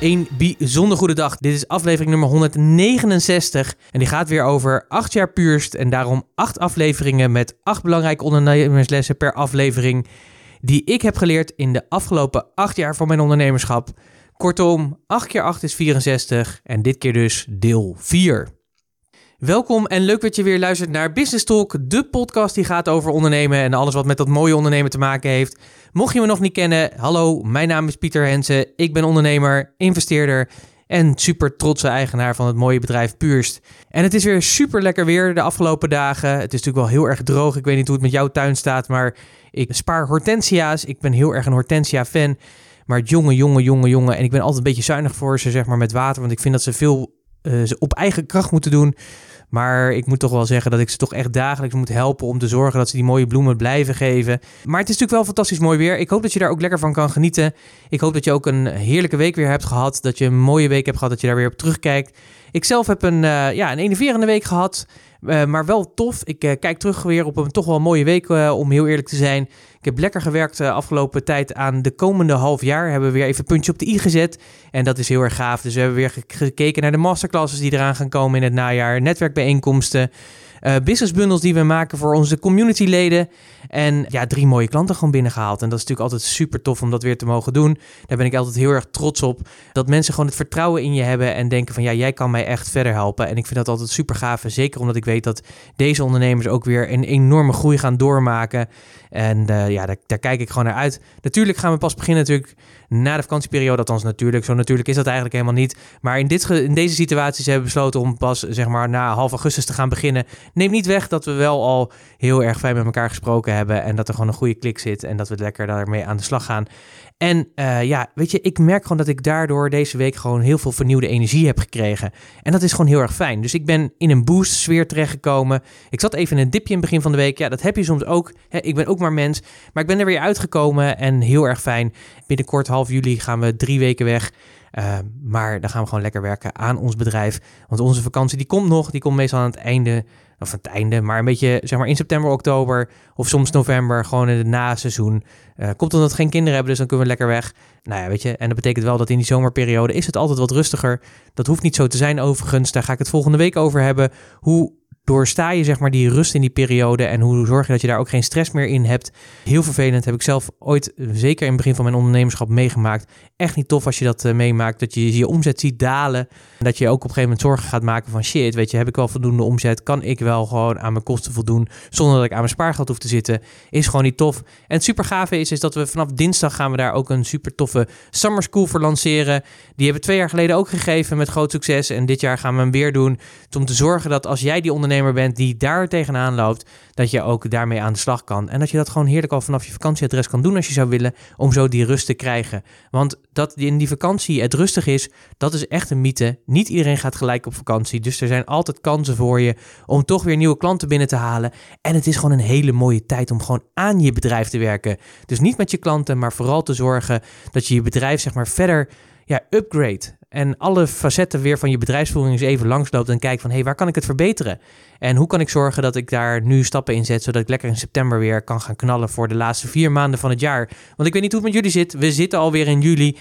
Een bijzonder goede dag. Dit is aflevering nummer 169 en die gaat weer over 8 jaar puurst en daarom 8 afleveringen met 8 belangrijke ondernemerslessen per aflevering die ik heb geleerd in de afgelopen 8 jaar van mijn ondernemerschap. Kortom, 8 keer 8 is 64 en dit keer dus deel 4. Welkom en leuk dat je weer luistert naar Business Talk, de podcast die gaat over ondernemen en alles wat met dat mooie ondernemen te maken heeft. Mocht je me nog niet kennen, hallo, mijn naam is Pieter Hensen. Ik ben ondernemer, investeerder en super trotse eigenaar van het mooie bedrijf Puurst. En het is weer super lekker weer de afgelopen dagen. Het is natuurlijk wel heel erg droog. Ik weet niet hoe het met jouw tuin staat, maar ik spaar hortensia's. Ik ben heel erg een hortensia fan. Maar jongen, jongen, jongen, jongen. En ik ben altijd een beetje zuinig voor ze, zeg maar, met water. Want ik vind dat ze veel uh, op eigen kracht moeten doen. Maar ik moet toch wel zeggen dat ik ze toch echt dagelijks moet helpen om te zorgen dat ze die mooie bloemen blijven geven. Maar het is natuurlijk wel fantastisch mooi weer. Ik hoop dat je daar ook lekker van kan genieten. Ik hoop dat je ook een heerlijke week weer hebt gehad. Dat je een mooie week hebt gehad, dat je daar weer op terugkijkt. Ik zelf heb een, uh, ja, een enerverende week gehad. Uh, maar wel tof. Ik uh, kijk terug weer op een toch wel mooie week, om heel eerlijk te zijn. Ik heb lekker gewerkt de afgelopen tijd aan de komende half jaar. Hebben we weer even een puntje op de i gezet. En dat is heel erg gaaf. Dus we hebben weer gekeken naar de masterclasses die eraan gaan komen in het najaar. Netwerkbijeenkomsten. Uh, business bundles die we maken voor onze communityleden. En ja, drie mooie klanten gewoon binnengehaald. En dat is natuurlijk altijd super tof om dat weer te mogen doen. Daar ben ik altijd heel erg trots op. Dat mensen gewoon het vertrouwen in je hebben en denken van ja, jij kan mij echt verder helpen. En ik vind dat altijd super gaaf. En zeker omdat ik weet dat deze ondernemers ook weer een enorme groei gaan doormaken. En uh, ja, daar, daar, kijk ik gewoon naar uit. Natuurlijk gaan we pas beginnen natuurlijk na de vakantieperiode. Althans natuurlijk. Zo natuurlijk is dat eigenlijk helemaal niet. Maar in, dit, in deze situaties hebben we besloten om pas zeg maar na half augustus te gaan beginnen. Neem niet weg dat we wel al heel erg fijn met elkaar gesproken hebben. En dat er gewoon een goede klik zit. En dat we lekker daarmee aan de slag gaan. En uh, ja, weet je, ik merk gewoon dat ik daardoor deze week gewoon heel veel vernieuwde energie heb gekregen. En dat is gewoon heel erg fijn. Dus ik ben in een boost sfeer terechtgekomen. Ik zat even in een dipje in het begin van de week. Ja, dat heb je soms ook. Hè, ik ben ook maar mens. Maar ik ben er weer uitgekomen en heel erg fijn. Binnenkort half juli gaan we drie weken weg. Uh, maar dan gaan we gewoon lekker werken aan ons bedrijf. Want onze vakantie die komt nog. Die komt meestal aan het einde of aan het einde, maar een beetje zeg maar in september, oktober of soms november, gewoon in het naseizoen. Uh, komt omdat we geen kinderen hebben, dus dan kunnen we lekker weg. Nou ja, weet je, en dat betekent wel dat in die zomerperiode is het altijd wat rustiger. Dat hoeft niet zo te zijn overigens, daar ga ik het volgende week over hebben. Hoe doorsta je zeg maar die rust in die periode en hoe zorg je dat je daar ook geen stress meer in hebt. Heel vervelend heb ik zelf ooit, zeker in het begin van mijn ondernemerschap, meegemaakt. Echt niet tof als je dat uh, meemaakt, dat je je omzet ziet dalen. En dat je ook op een gegeven moment zorgen gaat maken van shit, weet je, heb ik wel voldoende omzet? Kan ik wel gewoon aan mijn kosten voldoen zonder dat ik aan mijn spaargeld hoef te zitten? Is gewoon niet tof. En het super gave is, is dat we vanaf dinsdag gaan we daar ook een super toffe summer school voor lanceren. Die hebben we twee jaar geleden ook gegeven met groot succes. En dit jaar gaan we hem weer doen. Om te zorgen dat als jij die ondernemer bent die daar tegenaan loopt, dat je ook daarmee aan de slag kan. En dat je dat gewoon heerlijk al vanaf je vakantieadres kan doen als je zou willen, om zo die rust te krijgen. Want dat in die vakantie het rustig is, dat is echt een mythe. Niet iedereen gaat gelijk op vakantie, dus er zijn altijd kansen voor je om toch weer nieuwe klanten binnen te halen. En het is gewoon een hele mooie tijd om gewoon aan je bedrijf te werken. Dus niet met je klanten, maar vooral te zorgen dat je je bedrijf zeg maar verder ja, upgrade. En alle facetten weer van je bedrijfsvoering eens even langsloopt en kijkt van hé, hey, waar kan ik het verbeteren? En hoe kan ik zorgen dat ik daar nu stappen in zet, zodat ik lekker in september weer kan gaan knallen voor de laatste vier maanden van het jaar? Want ik weet niet hoe het met jullie zit. We zitten alweer in juli.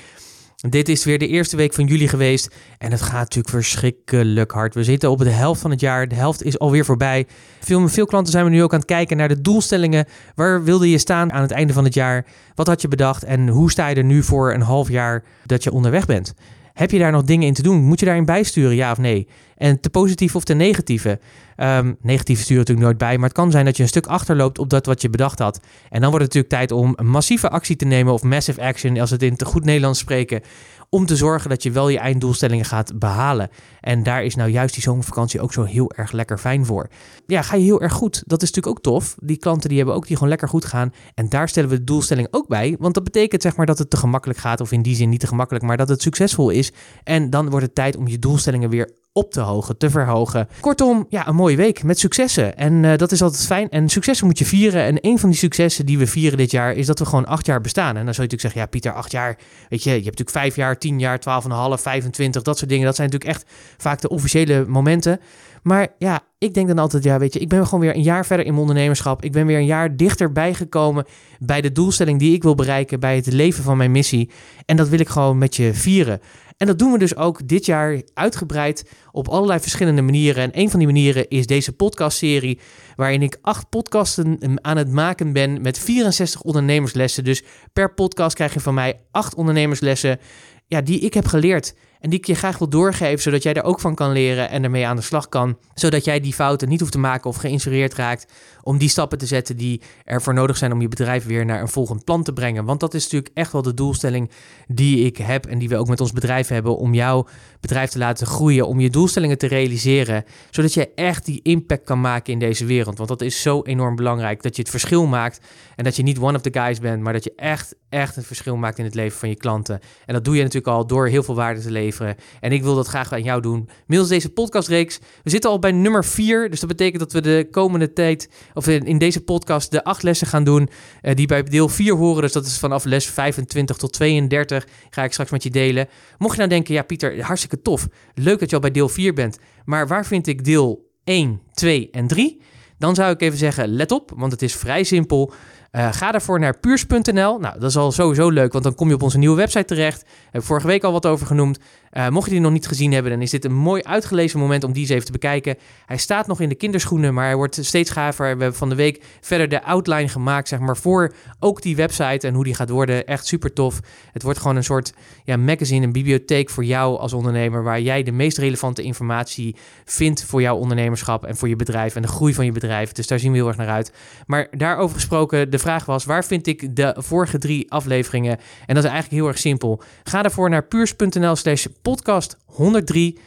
Dit is weer de eerste week van juli geweest. En het gaat natuurlijk verschrikkelijk hard. We zitten op de helft van het jaar. De helft is alweer voorbij. Veel, veel klanten zijn we nu ook aan het kijken naar de doelstellingen. Waar wilde je staan aan het einde van het jaar? Wat had je bedacht? En hoe sta je er nu voor een half jaar dat je onderweg bent? Heb je daar nog dingen in te doen? Moet je daarin bijsturen, ja of nee? En te positief of te negatieve? Um, negatieve sturen natuurlijk nooit bij, maar het kan zijn dat je een stuk achterloopt op dat wat je bedacht had. En dan wordt het natuurlijk tijd om massieve actie te nemen of massive action, als we het in te goed Nederlands spreken om te zorgen dat je wel je einddoelstellingen gaat behalen. En daar is nou juist die zomervakantie ook zo heel erg lekker fijn voor. Ja, ga je heel erg goed. Dat is natuurlijk ook tof. Die klanten die hebben ook die gewoon lekker goed gaan. En daar stellen we de doelstelling ook bij. Want dat betekent zeg maar dat het te gemakkelijk gaat. Of in die zin niet te gemakkelijk, maar dat het succesvol is. En dan wordt het tijd om je doelstellingen weer op te hogen, te verhogen. Kortom, ja, een mooie week met successen. En eh, dat is altijd fijn. En successen moet je vieren. En een van die successen die we vieren dit jaar is dat we gewoon acht jaar bestaan. En dan zou je natuurlijk zeggen, ja, Pieter, acht jaar. Weet je, je hebt natuurlijk vijf jaar, tien jaar, twaalf en een half, 25, dat soort dingen. Dat zijn natuurlijk echt vaak de officiële momenten. Maar ja, ik denk dan altijd, ja, weet je, ik ben gewoon weer een jaar verder in mijn ondernemerschap. Ik ben weer een jaar dichterbij gekomen bij de doelstelling die ik wil bereiken, bij het leven van mijn missie. En dat wil ik gewoon met je vieren. En dat doen we dus ook dit jaar uitgebreid op allerlei verschillende manieren. En een van die manieren is deze podcastserie, waarin ik acht podcasten aan het maken ben met 64 ondernemerslessen. Dus per podcast krijg je van mij acht ondernemerslessen ja, die ik heb geleerd. En die ik je graag wil doorgeven, zodat jij er ook van kan leren en ermee aan de slag kan. Zodat jij die fouten niet hoeft te maken of geïnspireerd raakt om die stappen te zetten die ervoor nodig zijn om je bedrijf weer naar een volgend plan te brengen. Want dat is natuurlijk echt wel de doelstelling die ik heb en die we ook met ons bedrijf hebben om jouw bedrijf te laten groeien, om je doelstellingen te realiseren, zodat je echt die impact kan maken in deze wereld. Want dat is zo enorm belangrijk, dat je het verschil maakt en dat je niet one of the guys bent, maar dat je echt, echt een verschil maakt in het leven van je klanten. En dat doe je natuurlijk al door heel veel waarde te leveren. En ik wil dat graag aan jou doen. Middels deze podcastreeks. We zitten al bij nummer 4, dus dat betekent dat we de komende tijd of in deze podcast de acht lessen gaan doen uh, die bij deel 4 horen. Dus dat is vanaf les 25 tot 32. Ga ik straks met je delen. Mocht je nou denken, ja Pieter, hartstikke tof. Leuk dat je al bij deel 4 bent. Maar waar vind ik deel 1, 2 en 3? Dan zou ik even zeggen, let op, want het is vrij simpel. Uh, ga daarvoor naar puurs.nl. Nou, dat is al sowieso leuk, want dan kom je op onze nieuwe website terecht. Daar heb ik vorige week al wat over genoemd. Uh, mocht je die nog niet gezien hebben, dan is dit een mooi uitgelezen moment om die eens even te bekijken. Hij staat nog in de kinderschoenen, maar hij wordt steeds gaver. We hebben van de week verder de outline gemaakt, zeg maar, voor ook die website en hoe die gaat worden. Echt super tof. Het wordt gewoon een soort ja, magazine, een bibliotheek voor jou als ondernemer, waar jij de meest relevante informatie vindt voor jouw ondernemerschap en voor je bedrijf en de groei van je bedrijf. Dus daar zien we heel erg naar uit. Maar daarover gesproken, de vraag was, waar vind ik de vorige drie afleveringen? En dat is eigenlijk heel erg simpel. Ga daarvoor naar puurs.nl slash podcast 103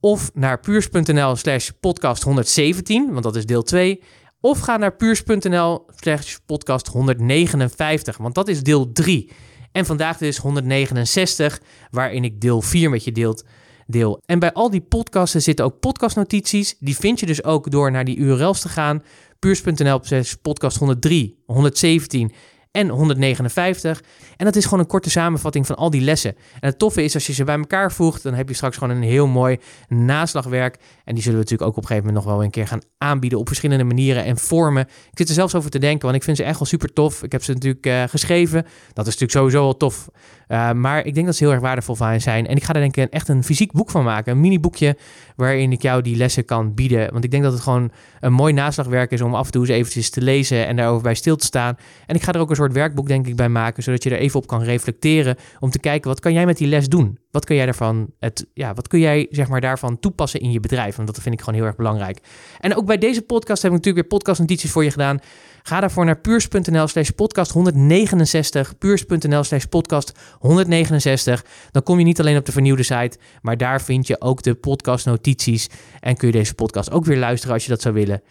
of naar puurs.nl slash podcast 117, want dat is deel 2. Of ga naar puurs.nl slash podcast 159, want dat is deel 3. En vandaag dus 169, waarin ik deel 4 met je deelt. Deel. En bij al die podcasten zitten ook podcastnotities. Die vind je dus ook door naar die URL's te gaan. Puurs.nl podcast 103, 117 en 159. En dat is gewoon een korte samenvatting van al die lessen. En het toffe is, als je ze bij elkaar voegt, dan heb je straks gewoon een heel mooi naslagwerk. En die zullen we natuurlijk ook op een gegeven moment nog wel een keer gaan aanbieden op verschillende manieren en vormen. Ik zit er zelfs over te denken, want ik vind ze echt wel super tof. Ik heb ze natuurlijk uh, geschreven. Dat is natuurlijk sowieso wel tof. Uh, maar ik denk dat ze heel erg waardevol van zijn. En ik ga er denk ik echt een fysiek boek van maken. Een mini boekje waarin ik jou die lessen kan bieden. Want ik denk dat het gewoon een mooi naslagwerk is om af en toe eens eventjes te lezen en daarover bij stil te staan. En ik ga er ook een soort werkboek denk ik bij maken, zodat je er even op kan reflecteren om te kijken wat kan jij met die les doen? Wat kun jij daarvan, het, ja, wat kun jij zeg maar daarvan toepassen in je bedrijf? Want dat vind ik gewoon heel erg belangrijk. En ook bij deze podcast heb ik natuurlijk weer podcastnotities voor je gedaan. Ga daarvoor naar puurs.nl slash podcast 169. Puurs.nl slash podcast 169. Dan kom je niet alleen op de vernieuwde site, maar daar vind je ook de podcastnotities. En kun je deze podcast ook weer luisteren als je dat zou willen.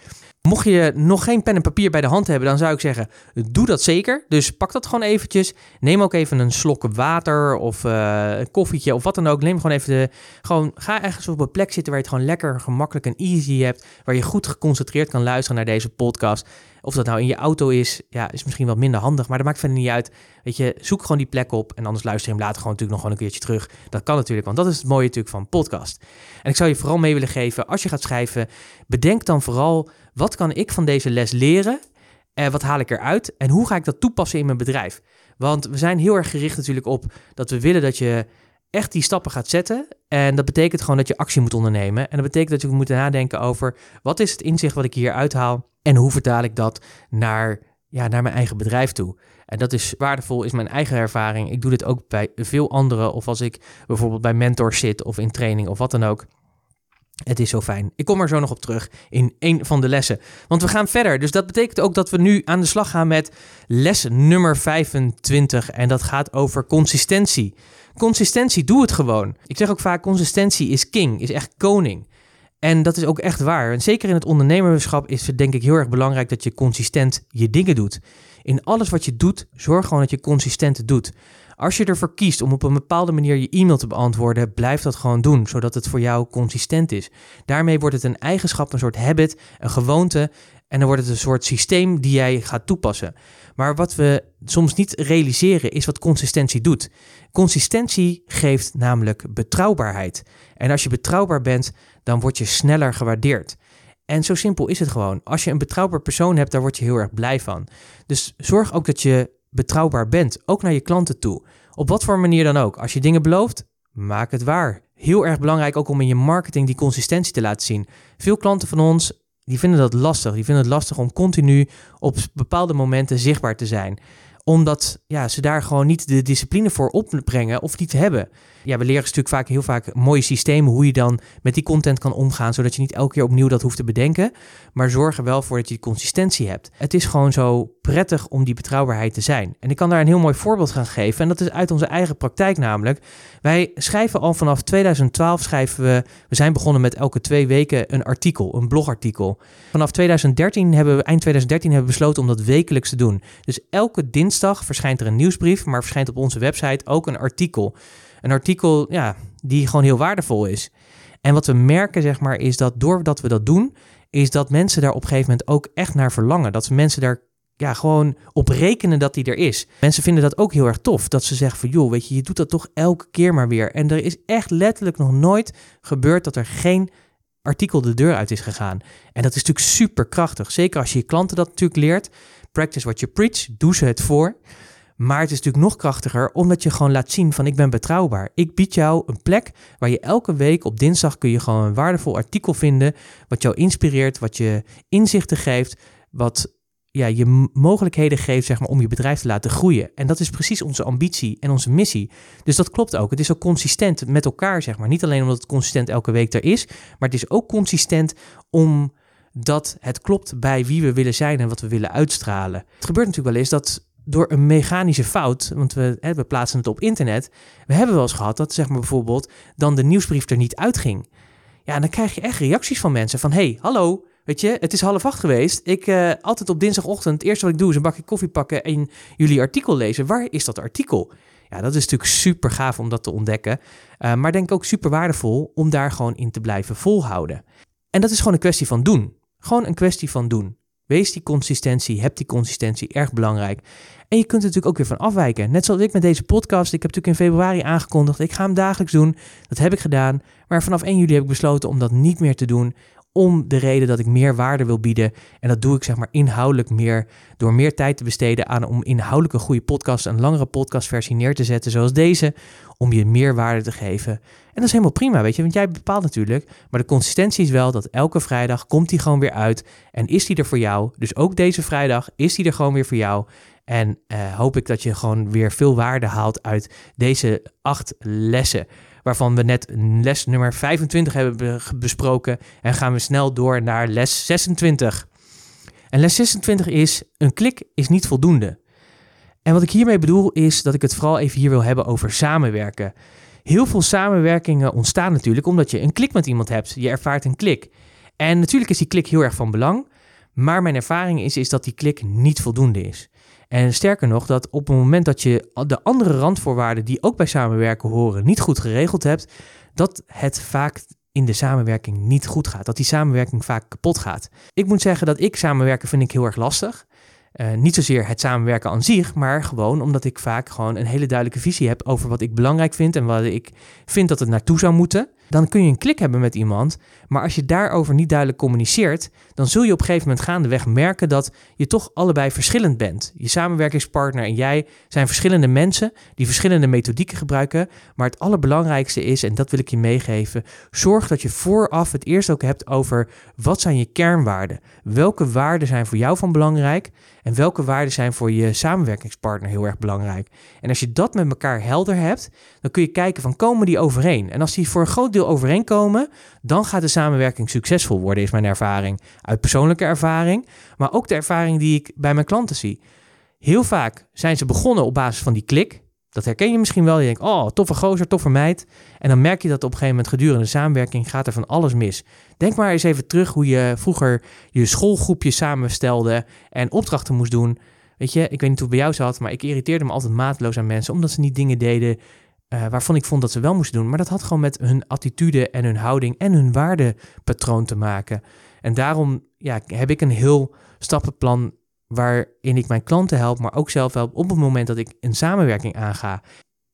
Mocht je nog geen pen en papier bij de hand hebben, dan zou ik zeggen, doe dat zeker. Dus pak dat gewoon eventjes. Neem ook even een slok water of uh, een koffietje of wat dan ook. Neem gewoon even de... Gewoon, ga ergens op een plek zitten waar je het gewoon lekker, gemakkelijk en easy hebt. Waar je goed geconcentreerd kan luisteren naar deze podcast. Of dat nou in je auto is, ja, is misschien wat minder handig, maar dat maakt verder niet uit. Weet je, zoek gewoon die plek op en anders luister je hem later gewoon natuurlijk nog gewoon een keertje terug. Dat kan natuurlijk, want dat is het mooie natuurlijk van podcast. En ik zou je vooral mee willen geven, als je gaat schrijven, bedenk dan vooral, wat kan ik van deze les leren? Eh, wat haal ik eruit? En hoe ga ik dat toepassen in mijn bedrijf? Want we zijn heel erg gericht natuurlijk op dat we willen dat je echt die stappen gaat zetten. En dat betekent gewoon dat je actie moet ondernemen. En dat betekent dat je moet nadenken over wat is het inzicht wat ik hier uithaal en hoe vertaal ik dat naar, ja, naar mijn eigen bedrijf toe. En dat is waardevol, is mijn eigen ervaring. Ik doe dit ook bij veel anderen of als ik bijvoorbeeld bij mentors zit of in training of wat dan ook. Het is zo fijn. Ik kom er zo nog op terug in een van de lessen. Want we gaan verder. Dus dat betekent ook dat we nu aan de slag gaan met les nummer 25. En dat gaat over consistentie. Consistentie, doe het gewoon. Ik zeg ook vaak: consistentie is king, is echt koning. En dat is ook echt waar. En zeker in het ondernemerschap is het denk ik heel erg belangrijk dat je consistent je dingen doet. In alles wat je doet, zorg gewoon dat je consistent doet. Als je ervoor kiest om op een bepaalde manier je e-mail te beantwoorden, blijf dat gewoon doen, zodat het voor jou consistent is. Daarmee wordt het een eigenschap, een soort habit, een gewoonte en dan wordt het een soort systeem die jij gaat toepassen. Maar wat we soms niet realiseren is wat consistentie doet. Consistentie geeft namelijk betrouwbaarheid. En als je betrouwbaar bent, dan word je sneller gewaardeerd. En zo simpel is het gewoon. Als je een betrouwbaar persoon hebt, daar word je heel erg blij van. Dus zorg ook dat je betrouwbaar bent, ook naar je klanten toe. Op wat voor manier dan ook. Als je dingen belooft, maak het waar. Heel erg belangrijk ook om in je marketing die consistentie te laten zien. Veel klanten van ons die vinden dat lastig. Die vinden het lastig om continu op bepaalde momenten zichtbaar te zijn omdat ja, ze daar gewoon niet de discipline voor opbrengen of niet hebben. Ja, we leren natuurlijk vaak heel vaak mooie systemen hoe je dan met die content kan omgaan, zodat je niet elke keer opnieuw dat hoeft te bedenken. Maar zorg er wel voor dat je consistentie hebt. Het is gewoon zo prettig om die betrouwbaarheid te zijn. En ik kan daar een heel mooi voorbeeld gaan geven. En dat is uit onze eigen praktijk namelijk. Wij schrijven al vanaf 2012 schrijven we. We zijn begonnen met elke twee weken een artikel, een blogartikel. Vanaf 2013 hebben we, eind 2013 hebben we besloten om dat wekelijks te doen. Dus elke dinsdag verschijnt er een nieuwsbrief, maar verschijnt op onze website ook een artikel. Een artikel ja, die gewoon heel waardevol is. En wat we merken, zeg maar, is dat doordat we dat doen, is dat mensen daar op een gegeven moment ook echt naar verlangen. Dat mensen daar ja, gewoon op rekenen dat die er is. Mensen vinden dat ook heel erg tof. Dat ze zeggen van joh, weet je, je doet dat toch elke keer maar weer. En er is echt letterlijk nog nooit gebeurd dat er geen artikel de deur uit is gegaan. En dat is natuurlijk super krachtig. Zeker als je je klanten dat natuurlijk leert. Practice what you preach. Doe ze het voor. Maar het is natuurlijk nog krachtiger omdat je gewoon laat zien van ik ben betrouwbaar. Ik bied jou een plek waar je elke week op dinsdag kun je gewoon een waardevol artikel vinden. Wat jou inspireert, wat je inzichten geeft, wat ja, je mogelijkheden geeft zeg maar, om je bedrijf te laten groeien. En dat is precies onze ambitie en onze missie. Dus dat klopt ook. Het is ook consistent met elkaar, zeg maar. Niet alleen omdat het consistent elke week er is, maar het is ook consistent omdat het klopt bij wie we willen zijn en wat we willen uitstralen. Het gebeurt natuurlijk wel eens dat door een mechanische fout, want we, hè, we plaatsen het op internet, we hebben wel eens gehad dat zeg maar bijvoorbeeld dan de nieuwsbrief er niet uitging. Ja, en dan krijg je echt reacties van mensen van, hey, hallo, weet je, het is half acht geweest. Ik uh, altijd op dinsdagochtend, het eerste wat ik doe is een bakje koffie pakken en jullie artikel lezen. Waar is dat artikel? Ja, dat is natuurlijk super gaaf om dat te ontdekken, uh, maar denk ook super waardevol om daar gewoon in te blijven volhouden. En dat is gewoon een kwestie van doen. Gewoon een kwestie van doen. Wees die consistentie, heb die consistentie, erg belangrijk. En je kunt er natuurlijk ook weer van afwijken. Net zoals ik met deze podcast. Ik heb natuurlijk in februari aangekondigd, ik ga hem dagelijks doen. Dat heb ik gedaan. Maar vanaf 1 juli heb ik besloten om dat niet meer te doen om de reden dat ik meer waarde wil bieden. En dat doe ik zeg maar inhoudelijk meer door meer tijd te besteden aan om inhoudelijk een goede podcast, een langere podcastversie neer te zetten zoals deze, om je meer waarde te geven. En dat is helemaal prima, weet je, want jij bepaalt natuurlijk. Maar de consistentie is wel dat elke vrijdag komt die gewoon weer uit en is die er voor jou. Dus ook deze vrijdag is die er gewoon weer voor jou. En uh, hoop ik dat je gewoon weer veel waarde haalt uit deze acht lessen waarvan we net les nummer 25 hebben besproken. En gaan we snel door naar les 26. En les 26 is: een klik is niet voldoende. En wat ik hiermee bedoel is dat ik het vooral even hier wil hebben over samenwerken. Heel veel samenwerkingen ontstaan natuurlijk omdat je een klik met iemand hebt. Je ervaart een klik. En natuurlijk is die klik heel erg van belang. Maar mijn ervaring is, is dat die klik niet voldoende is. En sterker nog, dat op het moment dat je de andere randvoorwaarden die ook bij samenwerken horen niet goed geregeld hebt, dat het vaak in de samenwerking niet goed gaat. Dat die samenwerking vaak kapot gaat. Ik moet zeggen dat ik samenwerken vind ik heel erg lastig. Uh, niet zozeer het samenwerken aan zich, maar gewoon omdat ik vaak gewoon een hele duidelijke visie heb over wat ik belangrijk vind en wat ik vind dat het naartoe zou moeten dan kun je een klik hebben met iemand. Maar als je daarover niet duidelijk communiceert, dan zul je op een gegeven moment gaandeweg merken dat je toch allebei verschillend bent. Je samenwerkingspartner en jij zijn verschillende mensen die verschillende methodieken gebruiken. Maar het allerbelangrijkste is, en dat wil ik je meegeven, zorg dat je vooraf het eerst ook hebt over wat zijn je kernwaarden. Welke waarden zijn voor jou van belangrijk en welke waarden zijn voor je samenwerkingspartner heel erg belangrijk. En als je dat met elkaar helder hebt, dan kun je kijken van komen die overeen. En als die voor een groot deel overeenkomen, dan gaat de samenwerking succesvol worden, is mijn ervaring. Uit persoonlijke ervaring, maar ook de ervaring die ik bij mijn klanten zie. Heel vaak zijn ze begonnen op basis van die klik. Dat herken je misschien wel. Je denkt, oh, toffe gozer, toffe meid. En dan merk je dat op een gegeven moment gedurende de samenwerking gaat er van alles mis. Denk maar eens even terug hoe je vroeger je schoolgroepje samenstelde en opdrachten moest doen. Weet je, ik weet niet hoe het bij jou zat, maar ik irriteerde me altijd mateloos aan mensen omdat ze niet dingen deden uh, waarvan ik vond dat ze wel moesten doen. Maar dat had gewoon met hun attitude en hun houding en hun waardepatroon te maken. En daarom ja, heb ik een heel stappenplan waarin ik mijn klanten help, maar ook zelf help op het moment dat ik een samenwerking aanga.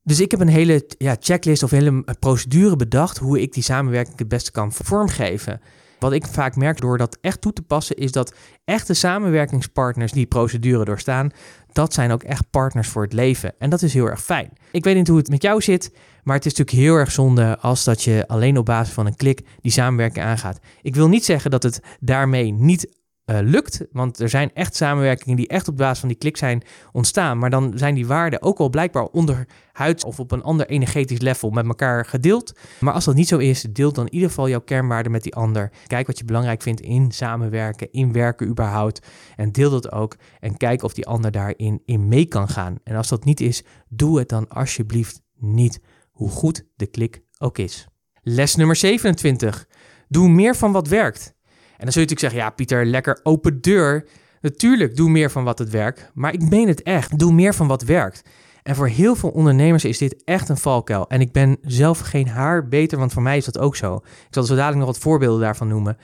Dus ik heb een hele ja, checklist of hele procedure bedacht hoe ik die samenwerking het beste kan vormgeven. Wat ik vaak merk door dat echt toe te passen, is dat echte samenwerkingspartners die procedure doorstaan, dat zijn ook echt partners voor het leven. En dat is heel erg fijn. Ik weet niet hoe het met jou zit, maar het is natuurlijk heel erg zonde als dat je alleen op basis van een klik die samenwerking aangaat. Ik wil niet zeggen dat het daarmee niet uh, lukt. Want er zijn echt samenwerkingen die echt op basis van die klik zijn ontstaan. Maar dan zijn die waarden ook al blijkbaar onderhuids of op een ander energetisch level met elkaar gedeeld. Maar als dat niet zo is, deel dan in ieder geval jouw kernwaarden met die ander. Kijk wat je belangrijk vindt in samenwerken, in werken überhaupt. En deel dat ook. En kijk of die ander daarin in mee kan gaan. En als dat niet is, doe het dan alsjeblieft niet. Hoe goed de klik ook is. Les nummer 27. Doe meer van wat werkt. En dan zul je natuurlijk zeggen, ja Pieter, lekker open deur. Natuurlijk, doe meer van wat het werkt. Maar ik meen het echt, doe meer van wat werkt. En voor heel veel ondernemers is dit echt een valkuil. En ik ben zelf geen haar beter, want voor mij is dat ook zo. Ik zal zo dadelijk nog wat voorbeelden daarvan noemen.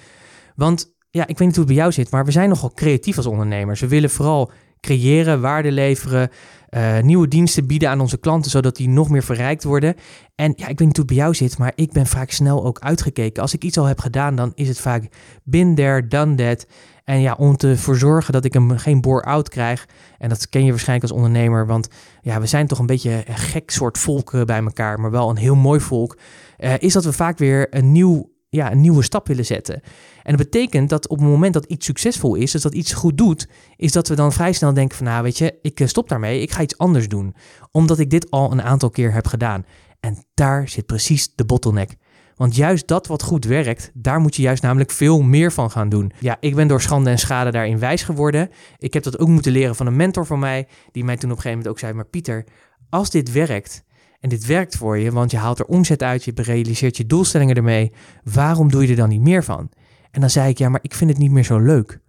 Want ja, ik weet niet hoe het bij jou zit, maar we zijn nogal creatief als ondernemers. We willen vooral creëren, waarde leveren, uh, nieuwe diensten bieden aan onze klanten, zodat die nog meer verrijkt worden. En ja, ik weet niet hoe het bij jou zit, maar ik ben vaak snel ook uitgekeken. Als ik iets al heb gedaan, dan is het vaak been there, done that. En ja, om te zorgen dat ik hem geen bore-out krijg. En dat ken je waarschijnlijk als ondernemer, want ja, we zijn toch een beetje een gek soort volk bij elkaar, maar wel een heel mooi volk. Uh, is dat we vaak weer een nieuw ja, een nieuwe stap willen zetten. En dat betekent dat op het moment dat iets succesvol is, dus dat iets goed doet, is dat we dan vrij snel denken van, nou weet je, ik eh, stop daarmee, ik ga iets anders doen. Omdat ik dit al een aantal keer heb gedaan. En daar zit precies de bottleneck. Want juist dat wat goed werkt, daar moet je juist namelijk veel meer van gaan doen. Ja, ik ben door schande en schade daarin wijs geworden. Ik heb dat ook moeten leren van een mentor van mij, die mij toen op een gegeven moment ook zei, maar Pieter, als dit werkt, en dit werkt voor je, want je haalt er omzet uit, je realiseert je doelstellingen ermee. Waarom doe je er dan niet meer van? En dan zei ik, ja, maar ik vind het niet meer zo leuk.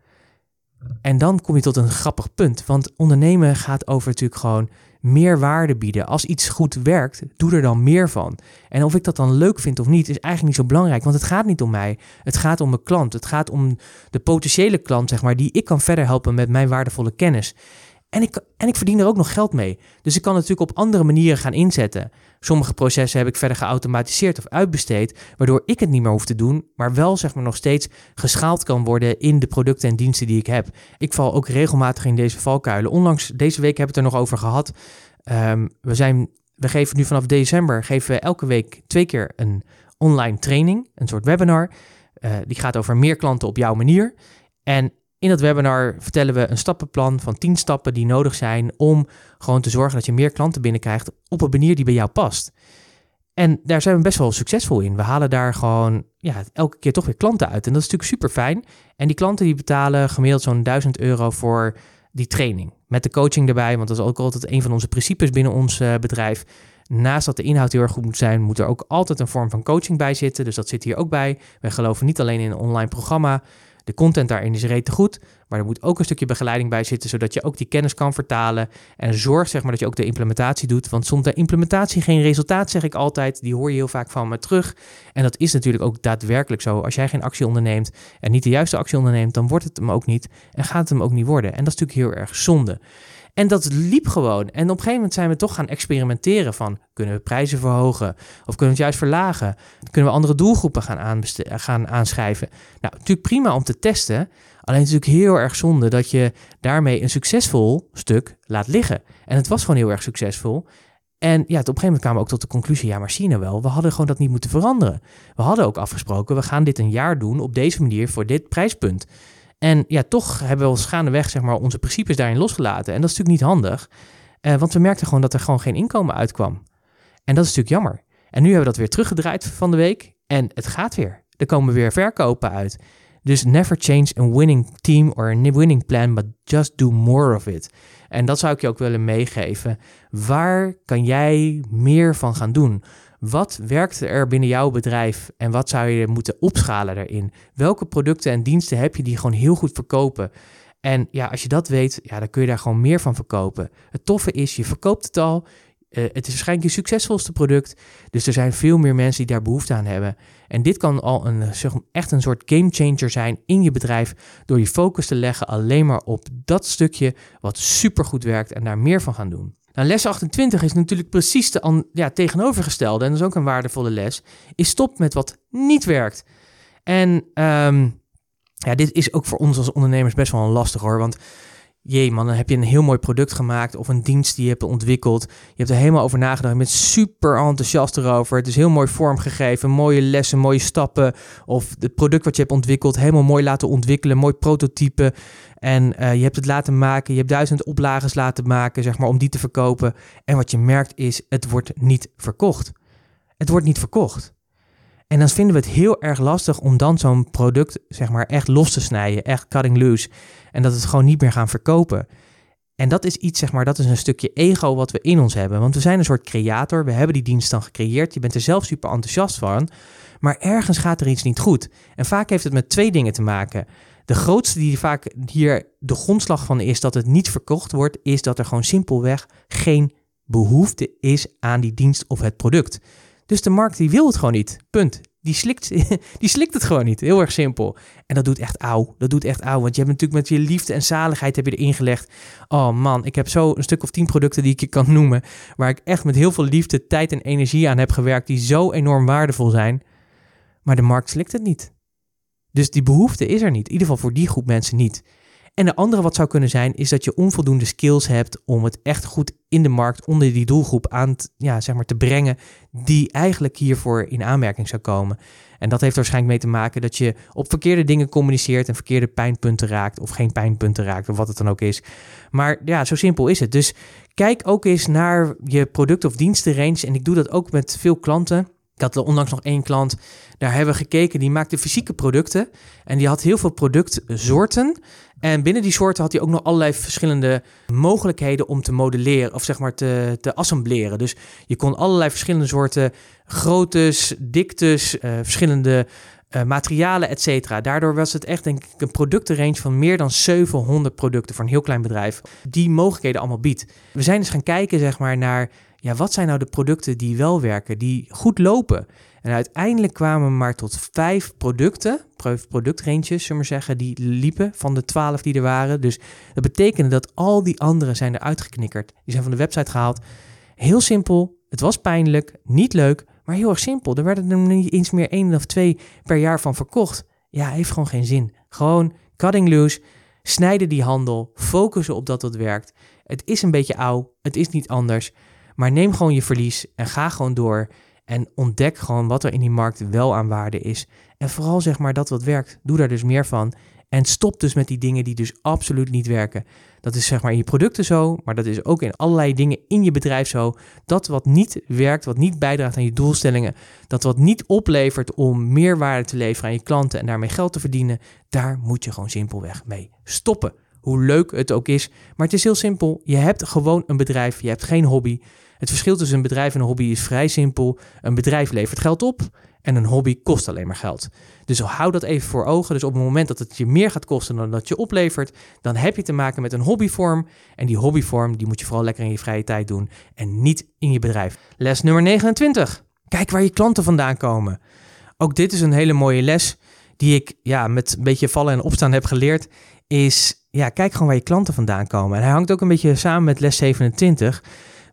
En dan kom je tot een grappig punt, want ondernemen gaat over natuurlijk gewoon meer waarde bieden. Als iets goed werkt, doe er dan meer van. En of ik dat dan leuk vind of niet, is eigenlijk niet zo belangrijk, want het gaat niet om mij. Het gaat om mijn klant. Het gaat om de potentiële klant, zeg maar, die ik kan verder helpen met mijn waardevolle kennis. En ik, en ik verdien er ook nog geld mee. Dus ik kan natuurlijk op andere manieren gaan inzetten. Sommige processen heb ik verder geautomatiseerd of uitbesteed, waardoor ik het niet meer hoef te doen, maar wel zeg maar nog steeds geschaald kan worden in de producten en diensten die ik heb. Ik val ook regelmatig in deze valkuilen. Onlangs deze week heb ik het er nog over gehad. Um, we, zijn, we geven nu vanaf december geven we elke week twee keer een online training, een soort webinar. Uh, die gaat over meer klanten op jouw manier. En in dat webinar vertellen we een stappenplan van 10 stappen die nodig zijn om gewoon te zorgen dat je meer klanten binnenkrijgt op een manier die bij jou past. En daar zijn we best wel succesvol in. We halen daar gewoon ja, elke keer toch weer klanten uit. En dat is natuurlijk super fijn. En die klanten die betalen gemiddeld zo'n 1000 euro voor die training. Met de coaching erbij, want dat is ook altijd een van onze principes binnen ons uh, bedrijf. Naast dat de inhoud heel erg goed moet zijn, moet er ook altijd een vorm van coaching bij zitten. Dus dat zit hier ook bij. Wij geloven niet alleen in een online programma. De content daarin is rete goed, maar er moet ook een stukje begeleiding bij zitten, zodat je ook die kennis kan vertalen. En zorg zeg maar dat je ook de implementatie doet, want de implementatie geen resultaat, zeg ik altijd. Die hoor je heel vaak van me terug. En dat is natuurlijk ook daadwerkelijk zo. Als jij geen actie onderneemt en niet de juiste actie onderneemt, dan wordt het hem ook niet en gaat het hem ook niet worden. En dat is natuurlijk heel erg zonde. En dat liep gewoon. En op een gegeven moment zijn we toch gaan experimenteren van... kunnen we prijzen verhogen? Of kunnen we het juist verlagen? Kunnen we andere doelgroepen gaan, gaan aanschrijven? Nou, natuurlijk prima om te testen. Alleen het is natuurlijk heel erg zonde dat je daarmee een succesvol stuk laat liggen. En het was gewoon heel erg succesvol. En ja, op een gegeven moment kwamen we ook tot de conclusie, ja, maar je nou wel, we hadden gewoon dat niet moeten veranderen. We hadden ook afgesproken, we gaan dit een jaar doen op deze manier voor dit prijspunt. En ja, toch hebben we ons gaandeweg zeg maar, onze principes daarin losgelaten. En dat is natuurlijk niet handig, uh, want we merkten gewoon dat er gewoon geen inkomen uitkwam. En dat is natuurlijk jammer. En nu hebben we dat weer teruggedraaid van de week en het gaat weer. Er komen weer verkopen uit. Dus never change a winning team or a winning plan, but just do more of it. En dat zou ik je ook willen meegeven. Waar kan jij meer van gaan doen? Wat werkt er binnen jouw bedrijf en wat zou je moeten opschalen daarin? Welke producten en diensten heb je die gewoon heel goed verkopen? En ja, als je dat weet, ja, dan kun je daar gewoon meer van verkopen. Het toffe is, je verkoopt het al. Uh, het is waarschijnlijk je succesvolste product. Dus er zijn veel meer mensen die daar behoefte aan hebben. En dit kan al een, echt een soort game changer zijn in je bedrijf. Door je focus te leggen alleen maar op dat stukje wat supergoed werkt en daar meer van gaan doen. Nou, les 28 is natuurlijk precies de ja, tegenovergestelde. En dat is ook een waardevolle les. Is stop met wat niet werkt. En um, ja, dit is ook voor ons als ondernemers best wel een lastig hoor. Want jee man, dan heb je een heel mooi product gemaakt of een dienst die je hebt ontwikkeld. Je hebt er helemaal over nagedacht. Je bent super enthousiast erover. Het is heel mooi vormgegeven, mooie lessen, mooie stappen. Of het product wat je hebt ontwikkeld, helemaal mooi laten ontwikkelen, mooi prototype. En uh, je hebt het laten maken, je hebt duizend oplages laten maken, zeg maar, om die te verkopen. En wat je merkt is, het wordt niet verkocht. Het wordt niet verkocht. En dan vinden we het heel erg lastig om dan zo'n product, zeg maar, echt los te snijden, echt cutting loose. En dat het gewoon niet meer gaan verkopen. En dat is iets, zeg maar, dat is een stukje ego wat we in ons hebben. Want we zijn een soort creator, we hebben die dienst dan gecreëerd, je bent er zelf super enthousiast van, maar ergens gaat er iets niet goed. En vaak heeft het met twee dingen te maken. De grootste die vaak hier de grondslag van is dat het niet verkocht wordt, is dat er gewoon simpelweg geen behoefte is aan die dienst of het product. Dus de markt die wil het gewoon niet. Punt. Die slikt, die slikt het gewoon niet. Heel erg simpel. En dat doet echt auw. Dat doet echt auw. Want je hebt natuurlijk met je liefde en zaligheid heb je erin gelegd. Oh man, ik heb zo een stuk of tien producten die ik je kan noemen. Waar ik echt met heel veel liefde, tijd en energie aan heb gewerkt. Die zo enorm waardevol zijn. Maar de markt slikt het niet. Dus die behoefte is er niet. In ieder geval voor die groep mensen niet. En de andere wat zou kunnen zijn, is dat je onvoldoende skills hebt om het echt goed in de markt onder die doelgroep aan ja, zeg maar te brengen, die eigenlijk hiervoor in aanmerking zou komen. En dat heeft waarschijnlijk mee te maken dat je op verkeerde dingen communiceert en verkeerde pijnpunten raakt, of geen pijnpunten raakt, of wat het dan ook is. Maar ja, zo simpel is het. Dus kijk ook eens naar je product- of dienstenrange. En ik doe dat ook met veel klanten. Ik had onlangs nog één klant, daar hebben we gekeken, die maakte fysieke producten. En die had heel veel productsoorten. En binnen die soorten had hij ook nog allerlei verschillende mogelijkheden om te modelleren, of zeg maar te, te assembleren. Dus je kon allerlei verschillende soorten groottes, diktes, uh, verschillende uh, materialen, et cetera. Daardoor was het echt denk ik een productenrange van meer dan 700 producten voor een heel klein bedrijf. Die mogelijkheden allemaal biedt. We zijn dus gaan kijken zeg maar naar ja, wat zijn nou de producten die wel werken, die goed lopen. En uiteindelijk kwamen we maar tot vijf producten, productranges, zullen we zeggen, die liepen van de twaalf die er waren. Dus dat betekende dat al die anderen zijn eruit geknikkerd. Die zijn van de website gehaald. Heel simpel, het was pijnlijk, niet leuk, maar heel erg simpel. Er werden er niet eens meer één of twee per jaar van verkocht. Ja, heeft gewoon geen zin. Gewoon cutting loose, snijden die handel, focussen op dat wat werkt. Het is een beetje oud, het is niet anders. Maar neem gewoon je verlies en ga gewoon door. En ontdek gewoon wat er in die markt wel aan waarde is. En vooral zeg maar dat wat werkt, doe daar dus meer van. En stop dus met die dingen die dus absoluut niet werken. Dat is zeg maar in je producten zo, maar dat is ook in allerlei dingen in je bedrijf zo. Dat wat niet werkt, wat niet bijdraagt aan je doelstellingen, dat wat niet oplevert om meer waarde te leveren aan je klanten en daarmee geld te verdienen, daar moet je gewoon simpelweg mee stoppen. Hoe leuk het ook is, maar het is heel simpel. Je hebt gewoon een bedrijf, je hebt geen hobby. Het verschil tussen een bedrijf en een hobby is vrij simpel. Een bedrijf levert geld op en een hobby kost alleen maar geld. Dus hou dat even voor ogen. Dus op het moment dat het je meer gaat kosten dan dat je oplevert, dan heb je te maken met een hobbyvorm. En die hobbyvorm die moet je vooral lekker in je vrije tijd doen en niet in je bedrijf. Les nummer 29. Kijk waar je klanten vandaan komen. Ook dit is een hele mooie les die ik ja, met een beetje vallen en opstaan heb geleerd. Is ja, kijk gewoon waar je klanten vandaan komen. En hij hangt ook een beetje samen met les 27.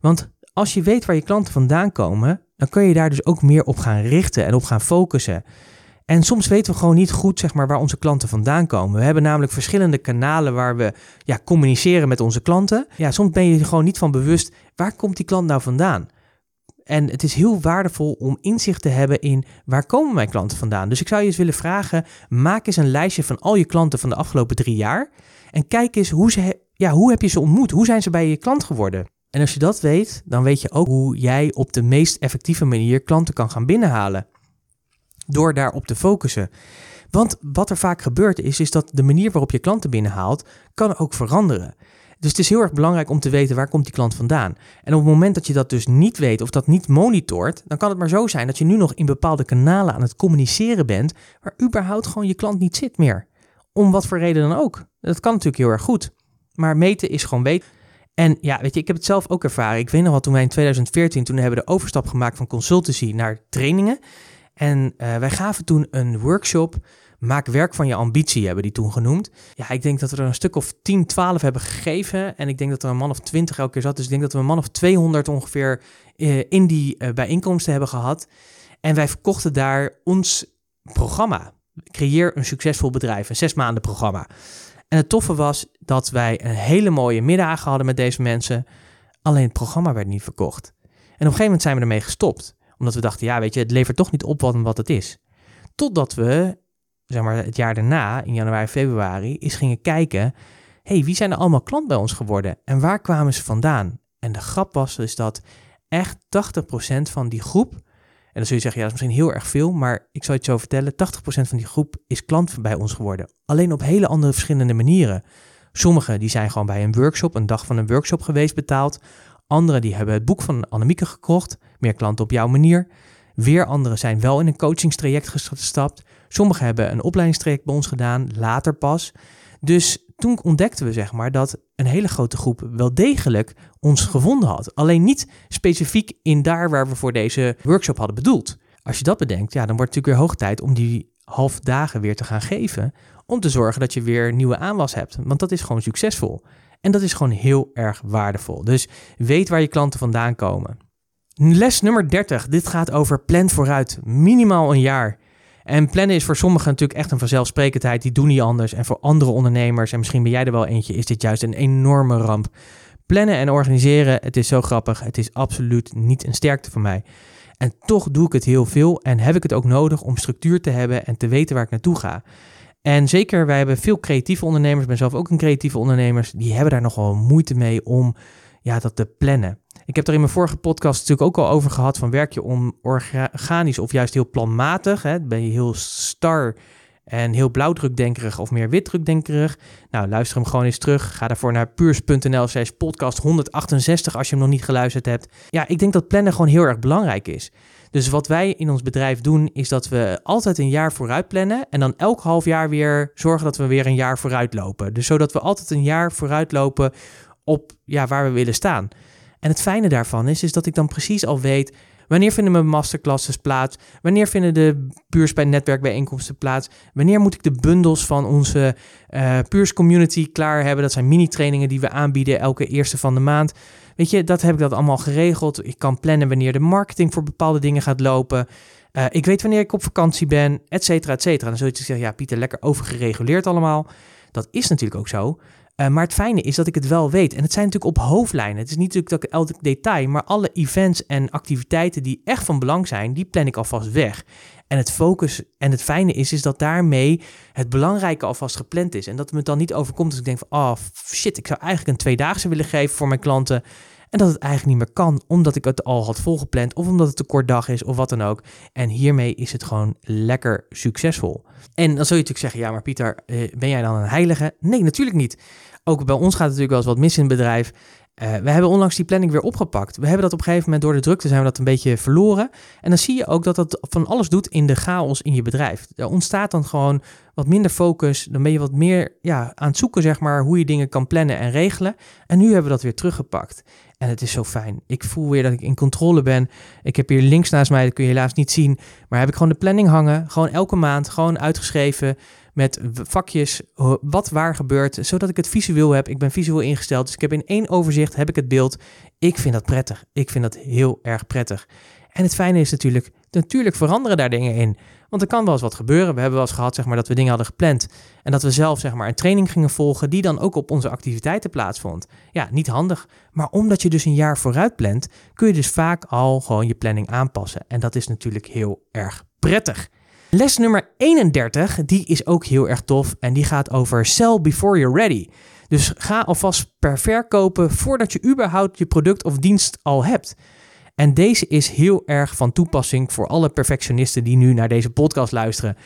Want als je weet waar je klanten vandaan komen, dan kun je daar dus ook meer op gaan richten en op gaan focussen. En soms weten we gewoon niet goed zeg maar, waar onze klanten vandaan komen. We hebben namelijk verschillende kanalen waar we ja, communiceren met onze klanten. Ja, soms ben je er gewoon niet van bewust waar komt die klant nou vandaan. En het is heel waardevol om inzicht te hebben in waar komen mijn klanten vandaan. Dus ik zou je eens willen vragen, maak eens een lijstje van al je klanten van de afgelopen drie jaar. En kijk eens hoe, ze, ja, hoe heb je ze ontmoet? Hoe zijn ze bij je klant geworden? En als je dat weet, dan weet je ook hoe jij op de meest effectieve manier klanten kan gaan binnenhalen. Door daarop te focussen. Want wat er vaak gebeurt is, is dat de manier waarop je klanten binnenhaalt, kan ook veranderen. Dus het is heel erg belangrijk om te weten waar komt die klant vandaan. En op het moment dat je dat dus niet weet of dat niet monitort, dan kan het maar zo zijn dat je nu nog in bepaalde kanalen aan het communiceren bent waar überhaupt gewoon je klant niet zit meer. Om wat voor reden dan ook. Dat kan natuurlijk heel erg goed. Maar meten is gewoon weten. En ja, weet je, ik heb het zelf ook ervaren. Ik weet nog wel, toen wij in 2014, toen hebben we de overstap gemaakt van consultancy naar trainingen. En uh, wij gaven toen een workshop, maak werk van je ambitie, hebben die toen genoemd. Ja, ik denk dat we er een stuk of 10, 12 hebben gegeven. En ik denk dat er een man of 20 elke keer zat. Dus ik denk dat we een man of 200 ongeveer uh, in die uh, bijeenkomsten hebben gehad. En wij verkochten daar ons programma. Creëer een succesvol bedrijf, een zes maanden programma. En het toffe was dat wij een hele mooie middag hadden met deze mensen. Alleen het programma werd niet verkocht. En op een gegeven moment zijn we ermee gestopt. Omdat we dachten, ja, weet je, het levert toch niet op wat, het is. Totdat we, zeg maar, het jaar daarna, in januari, februari, eens gingen kijken. hey, wie zijn er allemaal klant bij ons geworden? En waar kwamen ze vandaan? En de grap was dus dat echt 80% van die groep en dan zul je zeggen, ja, dat is misschien heel erg veel, maar ik zal het zo vertellen, 80% van die groep is klant bij ons geworden. Alleen op hele andere verschillende manieren. Sommigen die zijn gewoon bij een workshop, een dag van een workshop geweest betaald. Anderen die hebben het boek van Annemieke gekocht, meer klanten op jouw manier. Weer anderen zijn wel in een coachingstraject gestapt. Sommigen hebben een opleidingstraject bij ons gedaan, later pas. Dus toen ontdekten we zeg maar dat een hele grote groep wel degelijk ons gevonden had. Alleen niet specifiek in daar waar we voor deze workshop hadden bedoeld. Als je dat bedenkt, ja, dan wordt het natuurlijk weer hoog tijd om die half dagen weer te gaan geven. Om te zorgen dat je weer nieuwe aanwas hebt. Want dat is gewoon succesvol. En dat is gewoon heel erg waardevol. Dus weet waar je klanten vandaan komen. Les nummer 30. Dit gaat over plan vooruit. Minimaal een jaar. En plannen is voor sommigen natuurlijk echt een vanzelfsprekendheid. Die doen niet anders. En voor andere ondernemers, en misschien ben jij er wel eentje, is dit juist een enorme ramp. Plannen en organiseren, het is zo grappig. Het is absoluut niet een sterkte van mij. En toch doe ik het heel veel en heb ik het ook nodig om structuur te hebben en te weten waar ik naartoe ga. En zeker, wij hebben veel creatieve ondernemers, ik ben zelf ook een creatieve ondernemer, die hebben daar nogal moeite mee om ja, dat te plannen. Ik heb er in mijn vorige podcast natuurlijk ook al over gehad van werk je om organisch of juist heel planmatig. Hè? Ben je heel star en heel blauwdrukdenkerig of meer witdrukdenkerig? Nou, luister hem gewoon eens terug. Ga daarvoor naar puurs.nl slash podcast 168 als je hem nog niet geluisterd hebt. Ja, ik denk dat plannen gewoon heel erg belangrijk is. Dus wat wij in ons bedrijf doen, is dat we altijd een jaar vooruit plannen. En dan elk half jaar weer zorgen dat we weer een jaar vooruit lopen. Dus zodat we altijd een jaar vooruit lopen op ja, waar we willen staan. En het fijne daarvan is, is dat ik dan precies al weet wanneer vinden mijn masterclasses plaats, wanneer vinden de Puurs bij netwerkbijeenkomsten plaats, wanneer moet ik de bundels van onze uh, Puurs community klaar hebben. Dat zijn mini-trainingen die we aanbieden elke eerste van de maand. Weet je, dat heb ik dat allemaal geregeld. Ik kan plannen wanneer de marketing voor bepaalde dingen gaat lopen. Uh, ik weet wanneer ik op vakantie ben, et cetera, et cetera. Dan zul je zeggen, ja Pieter, lekker overgereguleerd allemaal. Dat is natuurlijk ook zo. Uh, maar het fijne is dat ik het wel weet. En het zijn natuurlijk op hoofdlijnen. Het is niet natuurlijk dat elk detail, maar alle events en activiteiten die echt van belang zijn, die plan ik alvast weg. En het focus en het fijne is, is dat daarmee het belangrijke alvast gepland is. En dat het me dan niet overkomt als ik denk van, oh shit, ik zou eigenlijk een tweedaagse willen geven voor mijn klanten. En dat het eigenlijk niet meer kan, omdat ik het al had volgepland of omdat het een kort dag is of wat dan ook. En hiermee is het gewoon lekker succesvol. En dan zul je natuurlijk zeggen, ja maar Pieter, eh, ben jij dan een heilige? Nee, natuurlijk niet. Ook bij ons gaat het natuurlijk wel eens wat mis in het bedrijf. Uh, we hebben onlangs die planning weer opgepakt. We hebben dat op een gegeven moment door de drukte zijn we dat een beetje verloren. En dan zie je ook dat dat van alles doet in de chaos in je bedrijf. Er ontstaat dan gewoon wat minder focus. Dan ben je wat meer ja, aan het zoeken, zeg maar, hoe je dingen kan plannen en regelen. En nu hebben we dat weer teruggepakt. En het is zo fijn. Ik voel weer dat ik in controle ben. Ik heb hier links naast mij, dat kun je helaas niet zien. Maar heb ik gewoon de planning hangen. Gewoon elke maand, gewoon uitgeschreven met vakjes wat waar gebeurt, zodat ik het visueel heb. Ik ben visueel ingesteld, dus ik heb in één overzicht heb ik het beeld. Ik vind dat prettig. Ik vind dat heel erg prettig. En het fijne is natuurlijk, natuurlijk veranderen daar dingen in. Want er kan wel eens wat gebeuren. We hebben wel eens gehad zeg maar, dat we dingen hadden gepland. En dat we zelf zeg maar, een training gingen volgen die dan ook op onze activiteiten plaatsvond. Ja, niet handig. Maar omdat je dus een jaar vooruit plant, kun je dus vaak al gewoon je planning aanpassen. En dat is natuurlijk heel erg prettig. Les nummer 31, die is ook heel erg tof en die gaat over sell before you're ready. Dus ga alvast per verkopen voordat je überhaupt je product of dienst al hebt. En deze is heel erg van toepassing voor alle perfectionisten die nu naar deze podcast luisteren.